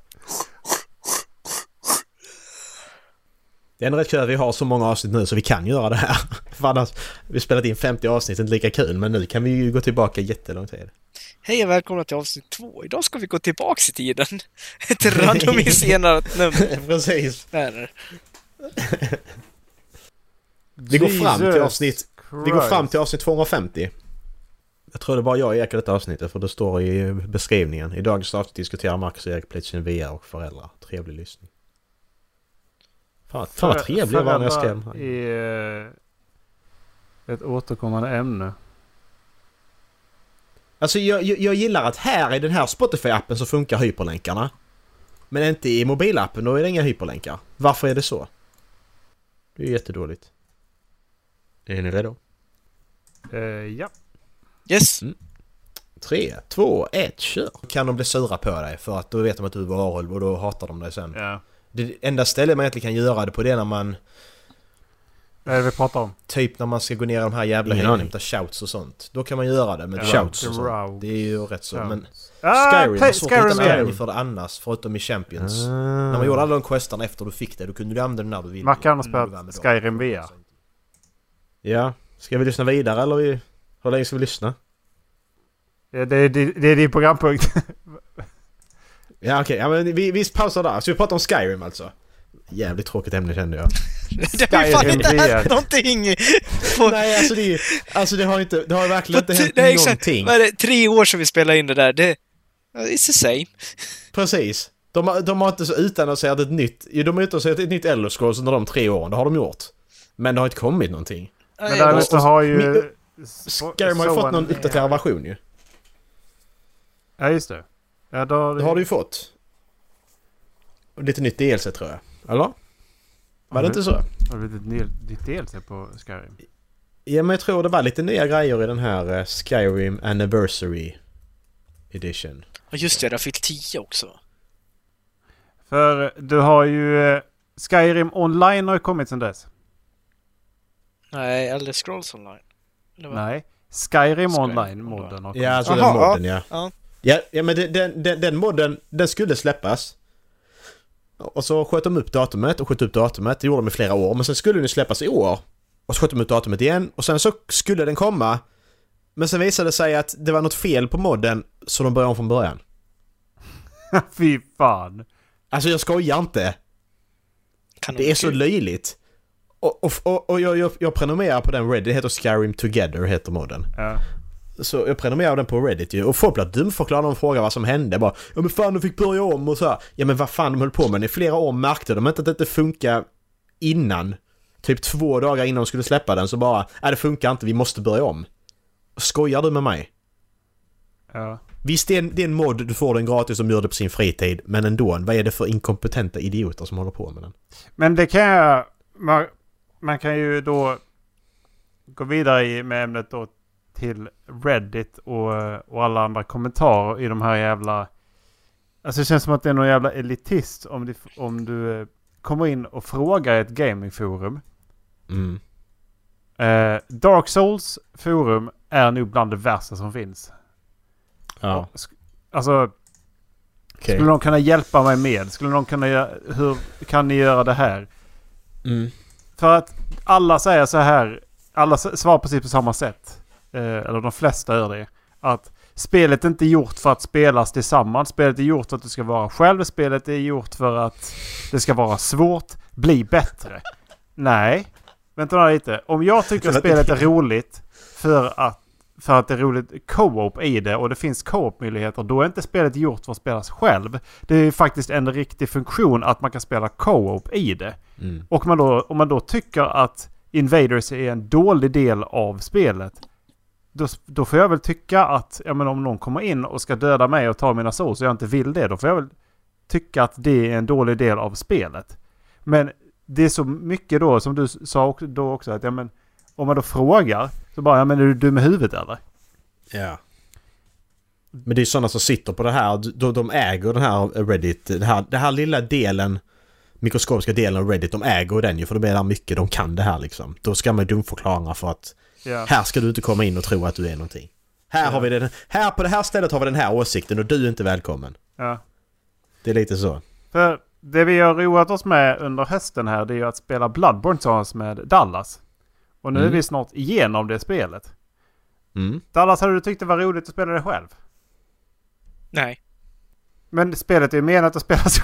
Det är ändå rätt kul att vi har så många avsnitt nu så vi kan göra det här. För annars, vi spelat in 50 avsnitt, inte lika kul. Men nu kan vi ju gå tillbaka jättelång tid. Hej och välkomna till avsnitt två. Idag ska vi gå tillbaks i tiden. Ett randomiserat nummer. Precis. Där. Vi går fram till avsnitt... Vi går fram till avsnitt 250. Jag tror det bara jag och Erik i detta avsnittet för det står i beskrivningen. I dagens avsnitt diskuterar Marcus och Erik plötsligt VR och föräldrar. Trevlig lyssning. Fan, fan vad trevlig jag var när jag skrev är ett återkommande ämne. Alltså jag, jag, jag gillar att här i den här Spotify-appen så funkar hyperlänkarna. Men inte i mobilappen, då är det inga hyperlänkar. Varför är det så? Det är jättedåligt. Är ni redo? Eh, ja. Yes. Tre, två, ett, kör! Kan de bli sura på dig för att då vet de att du är varulv och då hatar de dig sen. ja. Det enda stället man egentligen kan göra det på det är när man... Vad är det vi pratar om? Typ när man ska gå ner i de här jävla Ingen och hämta shouts och sånt. Då kan man göra det med Ja, shouts och sånt. Det är ju rätt så. Men Ah, Skyrim, play- har svårt att hitta användning för det annars, förutom i Champions. När man gjorde alla de questarna efter du fick det, då kunde du använda den när du ville. Mackan har Mm, spelat. Skyrim VR. Ja. Ska vi lyssna vidare eller vi... hur länge ska vi lyssna? Ja, det, är- det, det är din programpunkt. Ja okej, ja, men vi, vi pausar där. Så vi pratar om Skyrim alltså. Jävligt tråkigt ämne kände jag. Det har ju fan Skyrim inte hänt någonting på... Nej alltså det. Alltså det har inte... Det har verkligen inte hänt nej, någonting. Vad är det? Tre år sedan vi spelade in det där. Det... It's the same. Precis. De har, de har inte så utannonserat ett nytt... Jo, de har utannonserat ett nytt Elder Scrolls under de tre åren. Det har de gjort. Men det har inte kommit någonting. Men Nej, däremot har ju... Skyrim har ju fått en- någon uppdaterad version ju. Ja, just det. Ja, då... Det har du ju fått. Och lite nytt DLC tror jag. Eller? Var det inte så? Har det blivit ett ny- nytt DLC på Skyrim? Ja men jag tror det var lite nya grejer i den här eh, Skyrim Anniversary Edition. Och just det, jag fick 10 också. För du har ju... eh, Skyrim Online har ju kommit sedan dess. Nej, Elder Scrolls Online. Nej. Skyrim Skyrim Online-modden har kommit. Ja, alltså Aha, den modden ja. ja. Ja, ja men den, den, den, den modden, den skulle släppas. Och så sköt de upp datumet och sköt upp datumet. Det gjorde de i flera år. Men sen skulle den släppas i år. Och så sköt de upp datumet igen. Och sen så skulle den komma. Men sen visade det sig att det var något fel på modden. Så de började om från början. Fy fan. Alltså jag skojar inte. Det är så löjligt. Och, och, och, och jag, jag, jag prenumererar på den Reddit. Det heter Skyrim Together heter modden. Ja. Så jag prenumererar den på Reddit ju. Och folk blir dumförklarade och frågar vad som hände. Bara ja men fan de fick börja om och så här. Ja men vad fan de höll på med. I flera år märkte de inte att det inte funkar innan. Typ två dagar innan de skulle släppa den så bara nej det funkar inte, vi måste börja om. Skojar du med mig? ja. Visst det är en, det är en mod, du får den gratis och gör det på sin fritid. Men ändå, vad är det för inkompetenta idioter som håller på med den? Men det kan jag... Man, kan ju då gå vidare i, med ämnet då till Reddit och, och alla andra kommentarer i de här jävla... Alltså det känns som att det är någon jävla elitist om du, om du eh, kommer in och frågar i ett gamingforum. Mm. Eh, Dark Souls forum är nog bland det värsta som finns. Ja, Sk- Alltså, okej. skulle någon kunna hjälpa mig med? Skulle någon kunna göra... Hur kan ni göra det här? Mm. För att alla säger så här. Alla svarar precis på samma sätt. Eh, eller de flesta gör det. Att spelet är inte gjort för att spelas tillsammans. Spelet är gjort för att du ska vara själv. Spelet är gjort för att det ska vara svårt. Bli bättre. Nej. Vänta lite. Om jag tycker att spelet är roligt för att, för att det är roligt co-op i det och det finns co-op-möjligheter. Då är inte spelet gjort för att spelas själv. Det är faktiskt en riktig funktion att man kan spela co-op i det. Mm. Och man då, om man då tycker att Invaders är en dålig del av spelet. Då, då får jag väl tycka att ja, men om någon kommer in och ska döda mig och ta mina souls och jag inte vill det. Då får jag väl tycka att det är en dålig del av spelet. Men det är så mycket då som du sa då också att ja, men, om man då frågar så bara ja men är du dum i huvudet eller? Ja. Men det är ju sådana som sitter på det här, de, de äger den här Reddit, den här, den här lilla delen mikroskopiska delen av Reddit, de äger den ju för de är där mycket, de kan det här liksom. Då ska man dumförklara för att Ja. här ska du inte komma in och tro att du är någonting. Här Ja. har vi den, här på det här stället har vi den här åsikten och du är inte välkommen. ja. Det är lite så. För det vi har roat oss med under hösten här det är ju att spela Bloodborne tillsammans med Dallas. Och nu Mm. är vi snart igenom det spelet. Mm. Dallas, hade du tyckt det var roligt att spela det själv? Nej, Men spelet är ju menat att spelas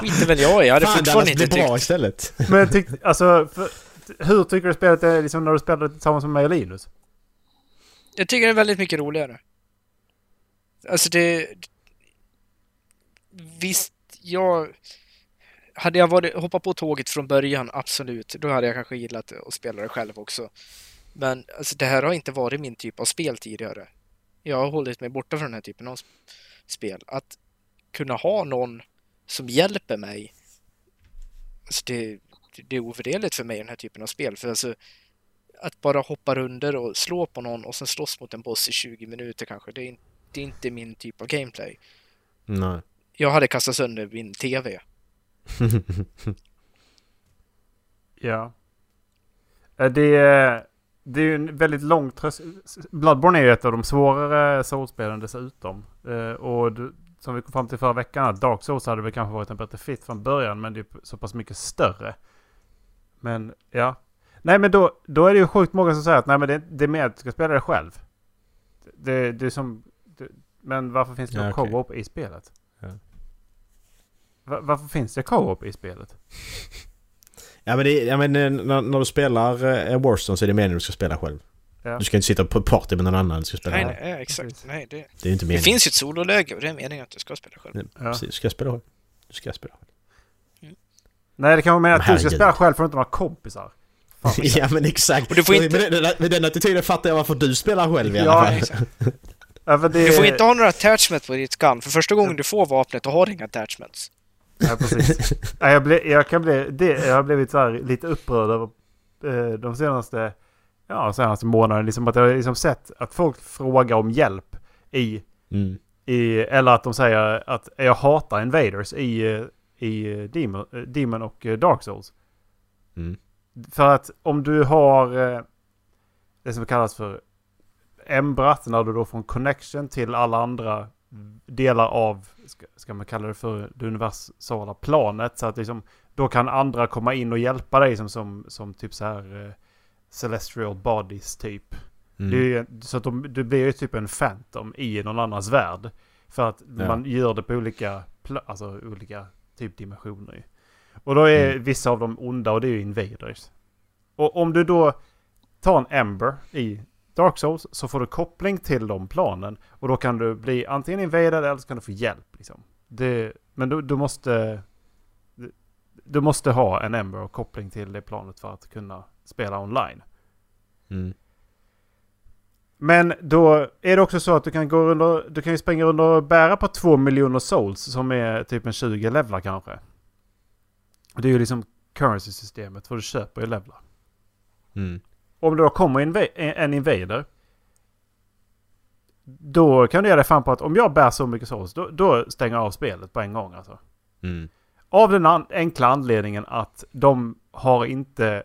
skiter väl jag i. Jag hade Fan, fortfarande Dallas inte blir bra tyckt... istället. Men tyck, alltså, för, hur tycker du spelet är liksom när du spelar det tillsammans med mig och Linus? Jag tycker det är väldigt mycket roligare. Alltså det... Visst, jag... Hade jag varit, hoppat på tåget från början, absolut. Då hade jag kanske gillat att spela det själv också. Men alltså, det här har inte varit min typ av spel tidigare. Jag har hållit mig borta från den här typen av sp- spel. Att kunna ha någon som hjälper mig. Alltså det, det är ovärderligt för mig den här typen av spel. För alltså, att bara hoppa under och slå på någon och sen slåss mot en boss i 20 minuter kanske. Det är, in- det är inte min typ av gameplay. Nej. Jag hade kastat sönder min TV. Ja. Eh, Det är, det är ju en väldigt lång tröst. Bloodborne är ju ett av de svårare Souls-spelen dessutom. Eh, Och som vi kom fram till förra veckan, att Dark Souls hade väl kanske varit en bättre fit från början, men det är så pass mycket större. Men ja. Nej men då, då är det ju sjukt många som säger att nej men det, det är mer att du ska spela det själv. Det, det är som... Det, men varför finns det Ja, ja, okej. co-op i spelet? Ja. Va- varför finns det co-op i spelet? Ja men, det, ja, men eh, när, när du spelar eh, Warzone så är det meningen att du ska spela själv. Ja. Du ska inte sitta på party med någon annan, du ska spela Nej, själv. nej, exakt. Nej, det, Det är inte det meningen. finns ju ett sololäge och det är meningen att du ska spela själv. Ja. Ja. Precis, du ska spela själv. Du ska spela själv. Nej det kan vara med Men att du ska spela själv för att du inte har kompisar. Fan, ja men exakt. Och du får inte- Med, den, med den attityden fattar jag varför du spelar själv i alla Ja, fall. exakt. Ja, det, Du får inte ha några attachment på ditt gun. För första gången du får vapnet, då har inga attachments. Ja, precis. ja, jag, ble, jag, kan bli, det, jag har blivit så här lite upprörd över eh, de senaste, ja, senaste månaderna. Liksom att jag har liksom sett att folk frågar om hjälp i, Mm. i eller att de säger att jag hatar invaders i, eh, i eh, Demon, Demon och Dark Souls. Mm. För att om du har det som kallas för Embrat, när du då får en connection till alla andra delar av, ska, man kalla det för det universala planet. Så att liksom, då kan andra komma in och hjälpa dig som, som, som typ så här eh, Celestial Bodies typ. Mm. Ju- så att de, du blir ju typ en Phantom i någon annans värld. För att Ja. man gör det på olika, alltså olika typ dimensioner. Och då är Mm. vissa av dem onda och det är ju invaders. Och om du då tar en Ember i Dark Souls så får du koppling till de planen. Och då kan du bli antingen invaderad eller så kan du få hjälp. Liksom. Det, men du, du måste... Du, måste ha en Ember och koppling till det planet för att kunna spela online. Mm. Men då är det också så att du kan gå under, du kan ju springa under och bära på två miljoner souls som är typ en 20 levlar kanske. Det är ju liksom currency-systemet för du köper ju levlar. Mm. Om det då kommer inva- en invader. Då kan du göra det fan på att om jag bär så mycket souls då, då stänger jag av spelet på en gång alltså. Mm. Av den an- enkla anledningen att de har inte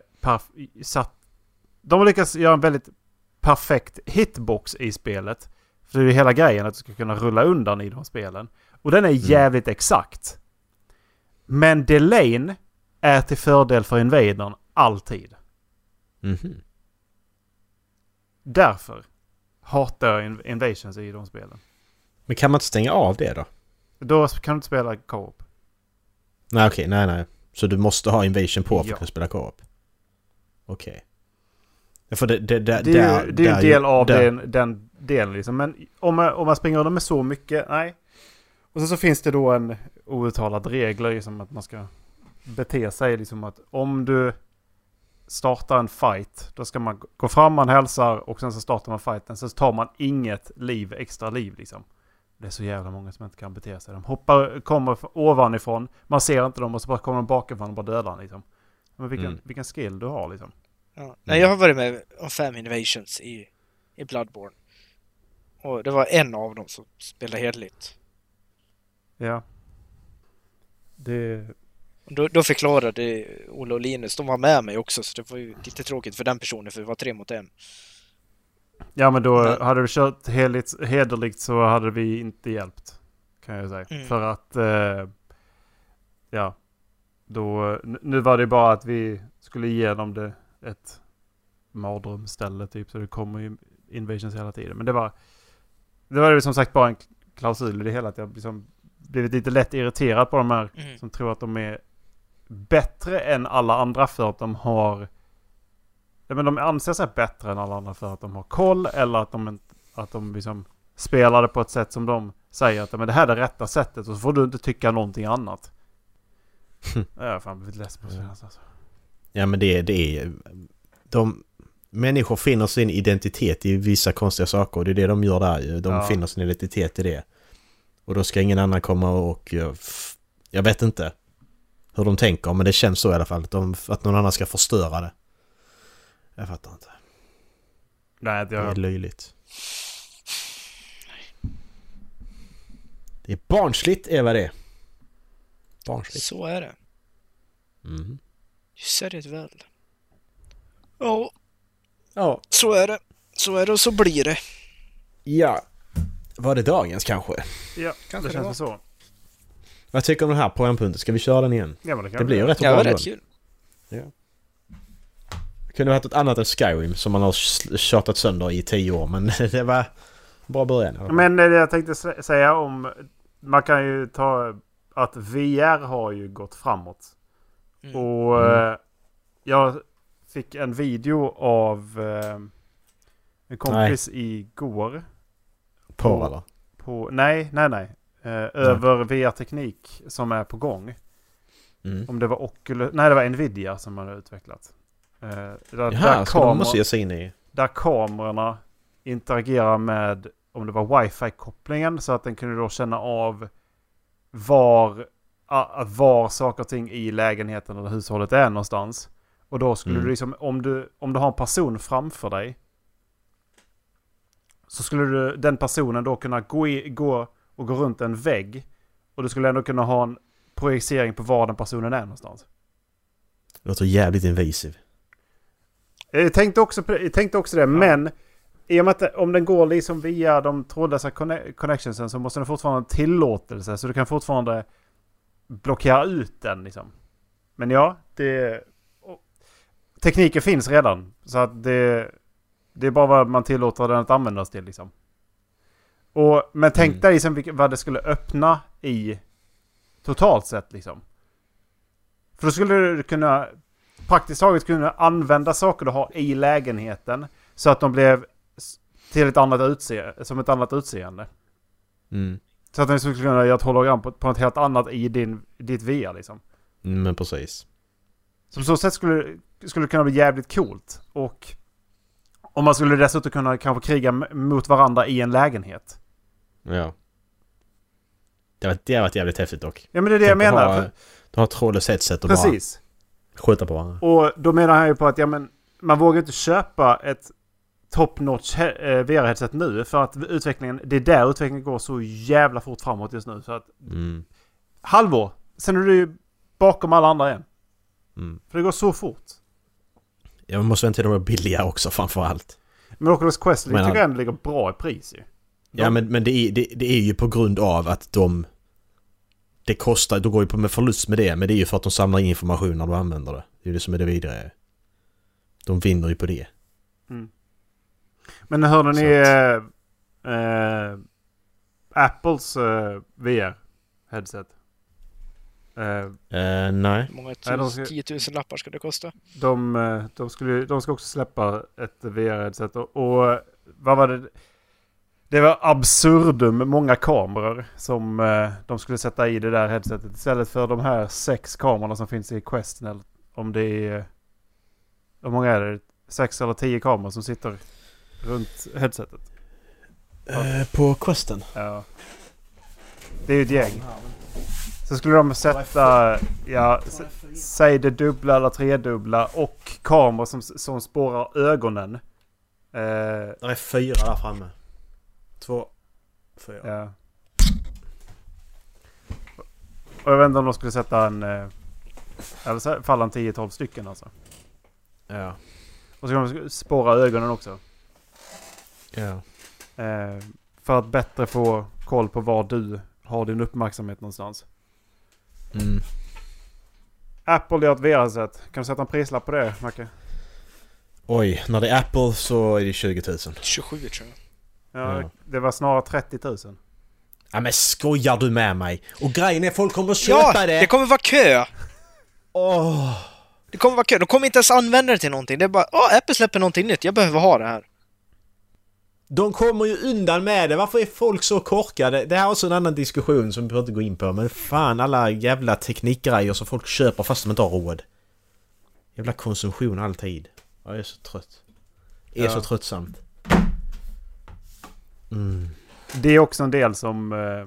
satt... De har lyckats göra en väldigt perfekt hitbox i spelet. För det är ju hela grejen att du ska kunna rulla undan i de spelen. Och den är jävligt exakt. Men delayn är till fördel för invadern alltid. Mhm. Därför hatar in- Invasions i de spelen. Men kan man inte stänga av det då? Då kan du inte spela co-op. Nej okej, nej nej. Så du måste ha Invasion på för att kunna spela co-op? Okej. Ja, För det, det, det, Det är ju, det är ju en del av där, den, den delen liksom. Men om man, om man springer under med så mycket, nej. Och sen så finns det då en outtalad regel liksom att man ska bete sig liksom att om du startar en fight, då ska man gå fram, man hälsar och sen så startar man fighten. Sen så tar man inget liv, extra liv liksom. Det är så jävla många som inte kan bete sig. De hoppar, kommer ovanifrån, man ser inte dem och så bara kommer de bakifrån och bara dödar en, liksom. Men vilken, Mm. vilken skill du har liksom. Ja. Nej, jag har varit med om fem invasions i, i Bloodborne. Och det var en av dem som spelade hederligt. Ja. Det... Och Då, då förklarade Olle och Linus, de var med mig också så det var ju lite tråkigt för den personen för det var tre mot en. Ja men då Men- hade du kört heligt, hederligt så hade vi inte hjälpt. Kan jag säga. Mm. För att... Eh, ja. Då, nu var det bara att vi skulle ge dem det ett mardrömsställe typ. Så det kommer ju invasions hela tiden. Men det var... Det var ju som sagt bara en klausul i det hela. Att jag liksom blivit lite lätt irriterad på de här Mm. som tror att de är bättre än alla andra för att de har... Ja, men de anser sig bättre än alla andra för att de har koll eller att de, att de liksom spelar det på ett sätt som de säger att men det här är det rätta sättet och så får du inte tycka någonting annat. Jag har fan blivit less på det. Alltså. Ja men det, det är... De, människor finner sin identitet i vissa konstiga saker och det är det de gör där ju. De Ja. finner sin identitet i det. Och då ska ingen annan komma och... Jag vet inte hur de tänker men det känns så i alla fall. Att, de, att någon annan ska förstöra det. Jag fattar inte. Nej, Det är jag, löjligt. Det är barnsligt är vad det är. Barnsligt. Så är det. Mm. You said it well. Ja, Ja. så är det. Så är det och så blir det. Ja. Var det dagens kanske? ja, Kanske det det känns väl så. Vad tycker du om den här poängpunkten? Ska vi köra den igen? Ja, men det, kan Det blir ju rätt Ja, bra ändå. rätt kul. Det kunde varit något annat än Skyrim som man har tjatat sönder i tio år men det var bra början. Men eh, det jag tänkte sä- säga om... Man kan ju ta att VR har ju gått framåt. Mm. Och Mm. eh, jag fick en video av eh, en kompis igår. Porr eller? På, nej, nej, nej. Eh, över VR-teknik som är på gång. Mm. Om det var Oculus, nej det var Nvidia som hade utvecklat. Eh, där, Jaha, där, så de kamer- måste ge sig in i... där kamerorna interagerar med om det var wifi-kopplingen så att den kunde då känna av var, var saker och ting i lägenheten eller hushållet är någonstans. Och då skulle Mm. du liksom, om du, om du har en person framför dig. Så skulle du, den personen då kunna gå, i, gå och gå runt en vägg. Och du skulle ändå kunna ha en projicering på var den personen är någonstans. Det låter jävligt invasive. Jag tänkte också, jag tänkte också det, men i och med att det- om den går liksom via de trådlösa conne- connectionsen så måste den fortfarande ha tillåtelse. Så du kan fortfarande blockera ut den liksom. Men ja, det... Tekniken finns redan. Så att det... Det är bara vad man tillåter den att användas till liksom. Och, men tänk Mm. dig liksom vad det skulle öppna i totalt sett liksom. För då skulle du kunna praktiskt taget kunna använda saker du har i lägenheten så att de blev till ett annat utseende, som ett annat utseende. Mm. Så att den skulle kunna göra ett hologram på, på något helt annat i din, ditt VR liksom. Mm, Men precis. Så på så sätt skulle, skulle det kunna bli jävligt coolt. Och om man skulle dessutom kunna kanske kriga mot varandra i en lägenhet. Ja. Det har varit jävligt häftigt dock. Ja men det är det jag Tänk att menar. Ha, de har trådlöst headset och precis. bara skjuta på varandra. Och då menar han ju på att ja, men, man vågar inte köpa ett top notch eh, VR-headset nu. För att utvecklingen, det är där utvecklingen går så jävla fort framåt just nu. Så att Mm. halvår, sen är du ju bakom alla andra igen. Mm. För det går så fort. Ja, man måste vänta till de är billiga också framför allt. Men Oculus Quest tycker jag ligger bra i pris ju. Ja men, men det, är, det, det är ju på grund av att de... Det kostar, du går ju på med förlust med det, men det är ju för att de samlar in information när du använder det. Det är ju det som är det vidare. De vinner ju på det. Mm. Men hörde ni eh, eh, Apples eh, VR-headset? Eh, Eh, nej. Många Nej, de tus, ska- 10 000 lappar ska det kosta? de, de, skulle, de ska också släppa ett VR-headset. Och, och vad var det? Det var absurdum många kameror som eh, de skulle sätta i det där headsetet. Istället för de här sex kamerorna som finns i eller Om det är... Hur många är det? Sex eller tio kameror som sitter runt headsetet. Eh, på Questen. Ja. Det är ju ett gäng. Så skulle de sätta, ja, säg det dubbla eller tredubbla och kameror som, som spårar ögonen. Eh, Det är fyra där framme. Två, fyra. ja. Och jag vet inte om de skulle sätta en... Eh, eller falla en 10-12 stycken alltså. Ja. Och så skulle de spåra ögonen också. Ja. Eh, för att bättre få koll på var du har din uppmärksamhet någonstans. Mm. Apple gör ett VR-set. Kan du sätta en prislapp på det, Macke? Oj, när det är Apple så är det 20 000. 27 tror jag. Ja, Ja. det var snarare 30 000. Ja men skojar du med mig? Och grejen är folk kommer att köpa Ja, det! det kommer vara kö! Åh! Det kommer vara kö. De kommer inte ens använda det till någonting. Det är bara åh, Apple släpper någonting nytt. Jag behöver ha det här. De kommer ju undan med det. Varför är folk så korkade? Det här är också en annan diskussion som vi behöver inte gå in på. Men fan alla jävla teknikgrejer som folk köper fast de inte har råd. Jävla konsumtion alltid. Ja, Jag är så trött. Det är Ja. så tröttsamt. Mm. Det är också en del som, eh,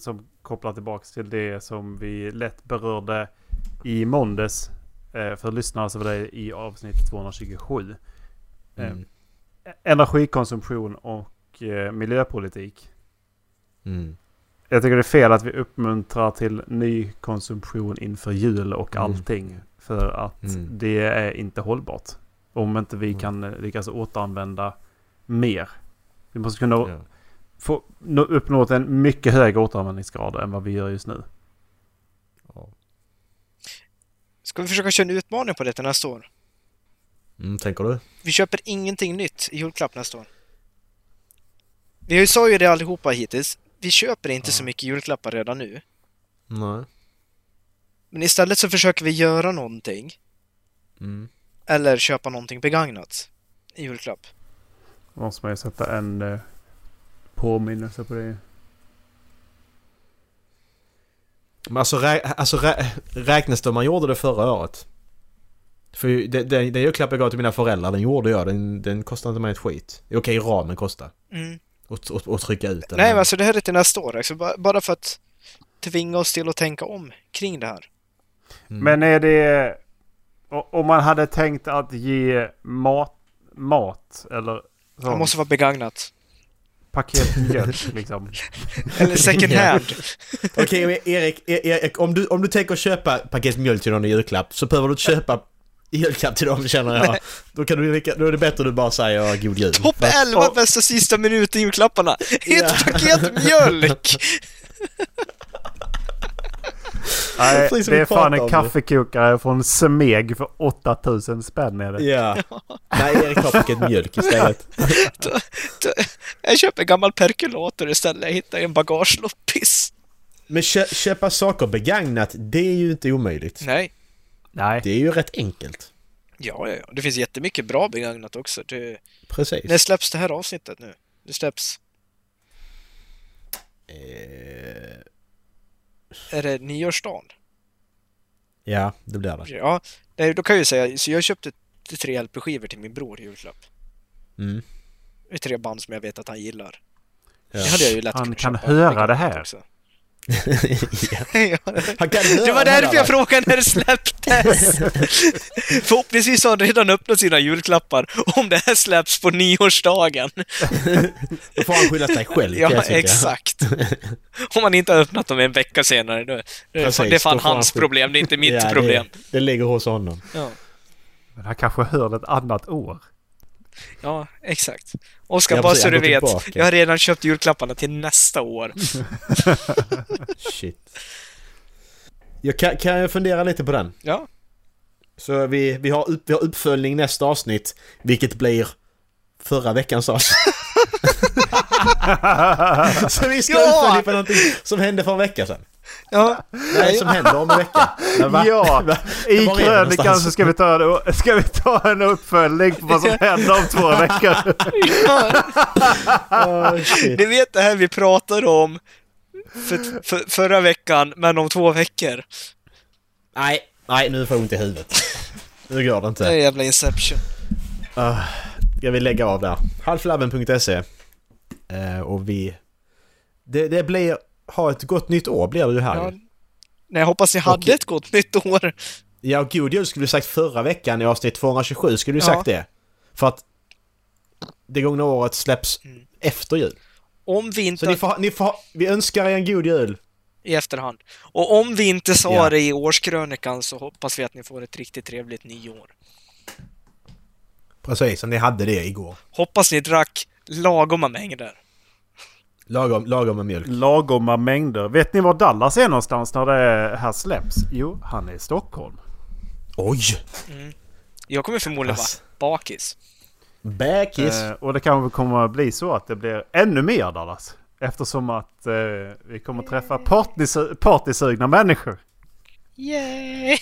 som kopplar tillbaks till det som vi lätt berörde i måndags. Eh, för lyssnare så var det i avsnitt 227. Eh, Mm. Energikonsumtion och miljöpolitik. Mm. Jag tycker det är fel att vi uppmuntrar till ny konsumtion inför jul och Mm. allting. För att Mm. det är inte hållbart. Om inte vi Mm. kan lyckas återanvända mer. Vi måste kunna Ja. få, nå, uppnå en mycket högre återanvändningsgrad än vad vi gör just nu. Ja. Ska vi försöka köra en utmaning på detta nästa år? Mm, tänker du? Vi köper ingenting nytt i julklapp nästa år. Vi sa ju det allihopa hittills. Vi köper inte så mycket julklappar redan nu. Nej. Men istället så försöker vi göra någonting. Mm. Eller köpa någonting begagnat. I julklapp. Måste man ju sätta en eh, påminnelse på det. Men alltså, rä alltså rä räknas det om man gjorde det förra året? För det- det- den julklapp jag gav till mina föräldrar, den gjorde jag. Den, den kostade inte mig ett skit. Okej, ramen kostar. Mm. Och, och, och trycka ut den. Nej, men alltså det här är till nästa år. Alltså, ba- bara för att tvinga oss till att tänka om kring det här. Mm. Men är det... Om man hade tänkt att ge mat, mat eller Det måste vara begagnat. paket mjölk liksom. Eller second hand. Okej, men Erik, E- Erik om, du, om du tänker köpa paket mjölk till någon i julklapp så behöver du inte köpa julklapp till dem känner jag. Då, kan du, då är det bättre att du bara säger god jul. Topp 11 bästa sista minuten julklapparna. Ett Ja. paket mjölk! Nej, det vi är fan en kaffekokare från Smeg för 8000 spänn är det. Ja. Nej, Erik tar paket mjölk istället. Jag köper en gammal perkulator istället. Jag hittar en bagageloppis. Men kö, köpa saker begagnat, det är ju inte omöjligt. Nej. Nej. Det är ju rätt enkelt. Ja, ja, ja. Det finns jättemycket bra begagnat också. Det... Precis. När släpps det här avsnittet nu? Det släpps... Eh, Är det nyårsdagen? ja, det blir det. Ja, nej, då kan jag ju säga, så jag köpte tre LP-skivor till min bror i julklapp. Mm. Det är tre band som jag vet att han gillar. Ja. Det hade jag ju lätt Han kan köpa höra det här. också. ja. Han Det var därför jag frågade när det släpptes! Förhoppningsvis har han redan öppnat sina julklappar om det här släpps på nyårsdagen. Då får han skylla sig själv Ja, exakt. Om han inte har öppnat dem en vecka senare, då, det är Precis, det är fan han hans skylla- problem, det är inte mitt Ja, problem. Det, det ligger hos honom. Ja. Men han kanske hör ett annat år. Ja, exakt. Oskar, bara så du vet, tillbaka. jag har redan köpt julklapparna till nästa år. Shit. Jag kan, kan jag fundera lite på den? Ja, Så vi, vi, har upp, vi har uppföljning nästa avsnitt, vilket blir förra veckan sades. så vi ska Ja! utfölja på någonting som hände för en vecka sedan. Ja, Nej, som händer om en vecka. Va? Ja, i är det krönikan så ska vi, ta en, ska vi ta en uppföljning på vad som händer om två veckor. Oh, shit. ni vet det här vi pratade om för, för, förra veckan, men om två veckor. Nej, nej, nu får jag ont i huvudet. Nu går det Det är inte. jävla Inception. Ah, jag vill lägga av där. Halflabben.se eh, Och vi... Det, det blir... Ha ett gott nytt år blir det ju här Ja. Nej, jag hoppas ni hade Okej. ett gott nytt år. Ja, och god jul skulle vi sagt förra veckan i avsnitt 227 skulle Ja. sagt det. För att det gångna året släpps Mm. efter jul. Om vi inte... Så ni får, ni får, vi önskar er en god jul. I efterhand. Och om vi inte sa Ja. det i årskrönikan så hoppas vi att ni får ett riktigt trevligt nyår. Precis, som ni hade det igår. Hoppas ni drack lagoma mängder. Lagom, lagom med mjölk. Lagoma mängder. Vet ni var Dallas är någonstans när det här släpps? Jo, han är i Stockholm. Oj! Jag kommer förmodligen Ass. vara bakis. Bäkis! Eh, och det kanske kommer att bli så att det blir ännu mer Dallas. Eftersom att eh, vi kommer träffa partysu- partysugna människor. Yay!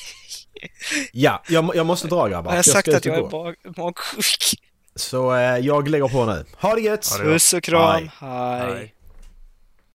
Ja, jag, jag måste dra grabbar. Har jag för sagt ska att jag är gå. bak- magsjuk? Så eh, jag lägger på nu. Ha det gött! Puss och kram. Hej. Hej. Nej.